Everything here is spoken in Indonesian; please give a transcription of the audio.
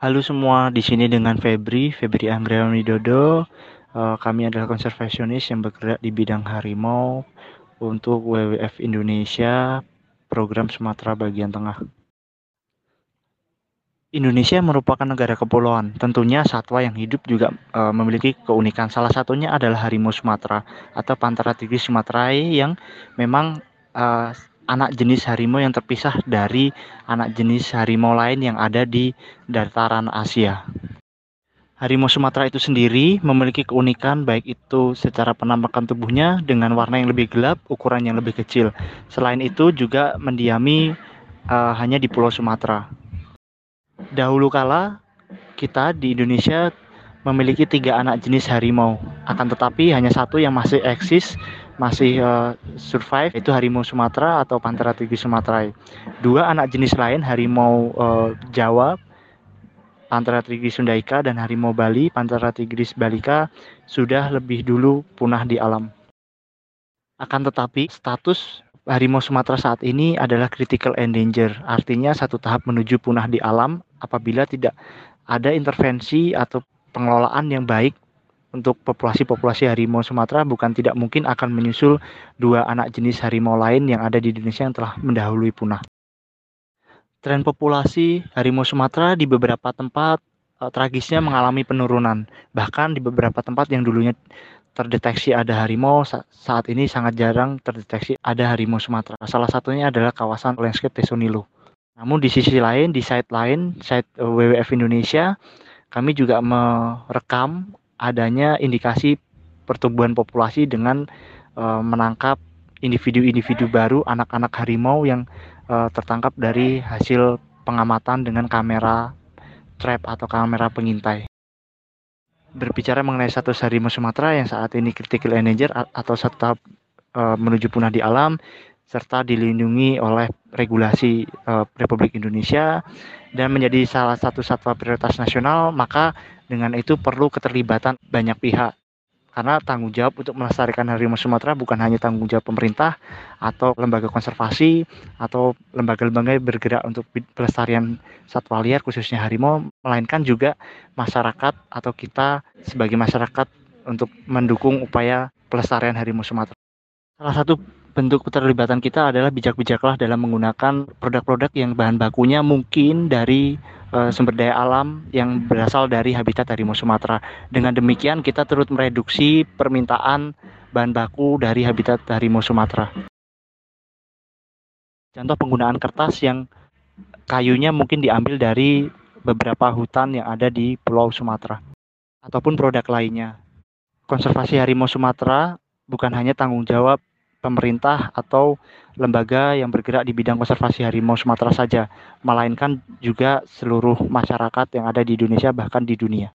Halo semua, di sini dengan Febri, Febri Anggriawan Widodo. Uh, kami adalah konservasionis yang bergerak di bidang harimau untuk WWF Indonesia, program Sumatera bagian tengah. Indonesia merupakan negara kepulauan. Tentunya satwa yang hidup juga uh, memiliki keunikan. Salah satunya adalah harimau Sumatera atau Panthera tigris sumaterae yang memang uh, anak jenis harimau yang terpisah dari anak jenis harimau lain yang ada di dataran Asia. Harimau Sumatera itu sendiri memiliki keunikan baik itu secara penampakan tubuhnya dengan warna yang lebih gelap, ukuran yang lebih kecil. Selain itu juga mendiami uh, hanya di Pulau Sumatera. Dahulu kala kita di Indonesia memiliki tiga anak jenis harimau, akan tetapi hanya satu yang masih eksis masih uh, survive itu harimau Sumatera atau Panthera tigris sumaterae. Dua anak jenis lain harimau uh, Jawa Panthera tigris sundaika dan harimau Bali Panthera tigris balika sudah lebih dulu punah di alam. Akan tetapi status harimau Sumatera saat ini adalah critical endanger, artinya satu tahap menuju punah di alam apabila tidak ada intervensi atau pengelolaan yang baik untuk populasi-populasi harimau Sumatera bukan tidak mungkin akan menyusul dua anak jenis harimau lain yang ada di Indonesia yang telah mendahului punah. Tren populasi harimau Sumatera di beberapa tempat uh, tragisnya mengalami penurunan. Bahkan di beberapa tempat yang dulunya terdeteksi ada harimau saat ini sangat jarang terdeteksi ada harimau Sumatera. Salah satunya adalah kawasan landscape Tesonilo. Namun di sisi lain, di site lain, site eh, WWF Indonesia, kami juga merekam adanya indikasi pertumbuhan populasi dengan uh, menangkap individu-individu baru anak-anak harimau yang uh, tertangkap dari hasil pengamatan dengan kamera trap atau kamera pengintai. Berbicara mengenai status harimau Sumatera yang saat ini critical endanger atau tetap uh, menuju punah di alam serta dilindungi oleh regulasi uh, Republik Indonesia dan menjadi salah satu satwa prioritas nasional, maka dengan itu perlu keterlibatan banyak pihak. Karena tanggung jawab untuk melestarikan harimau Sumatera bukan hanya tanggung jawab pemerintah atau lembaga konservasi atau lembaga-lembaga yang bergerak untuk pelestarian satwa liar khususnya harimau, melainkan juga masyarakat atau kita sebagai masyarakat untuk mendukung upaya pelestarian harimau Sumatera. Salah satu bentuk keterlibatan kita adalah bijak-bijaklah dalam menggunakan produk-produk yang bahan bakunya mungkin dari uh, sumber daya alam yang berasal dari habitat harimau Sumatera. Dengan demikian kita turut mereduksi permintaan bahan baku dari habitat harimau Sumatera. Contoh penggunaan kertas yang kayunya mungkin diambil dari beberapa hutan yang ada di Pulau Sumatera ataupun produk lainnya. Konservasi harimau Sumatera bukan hanya tanggung jawab pemerintah atau lembaga yang bergerak di bidang konservasi harimau Sumatera saja, melainkan juga seluruh masyarakat yang ada di Indonesia bahkan di dunia.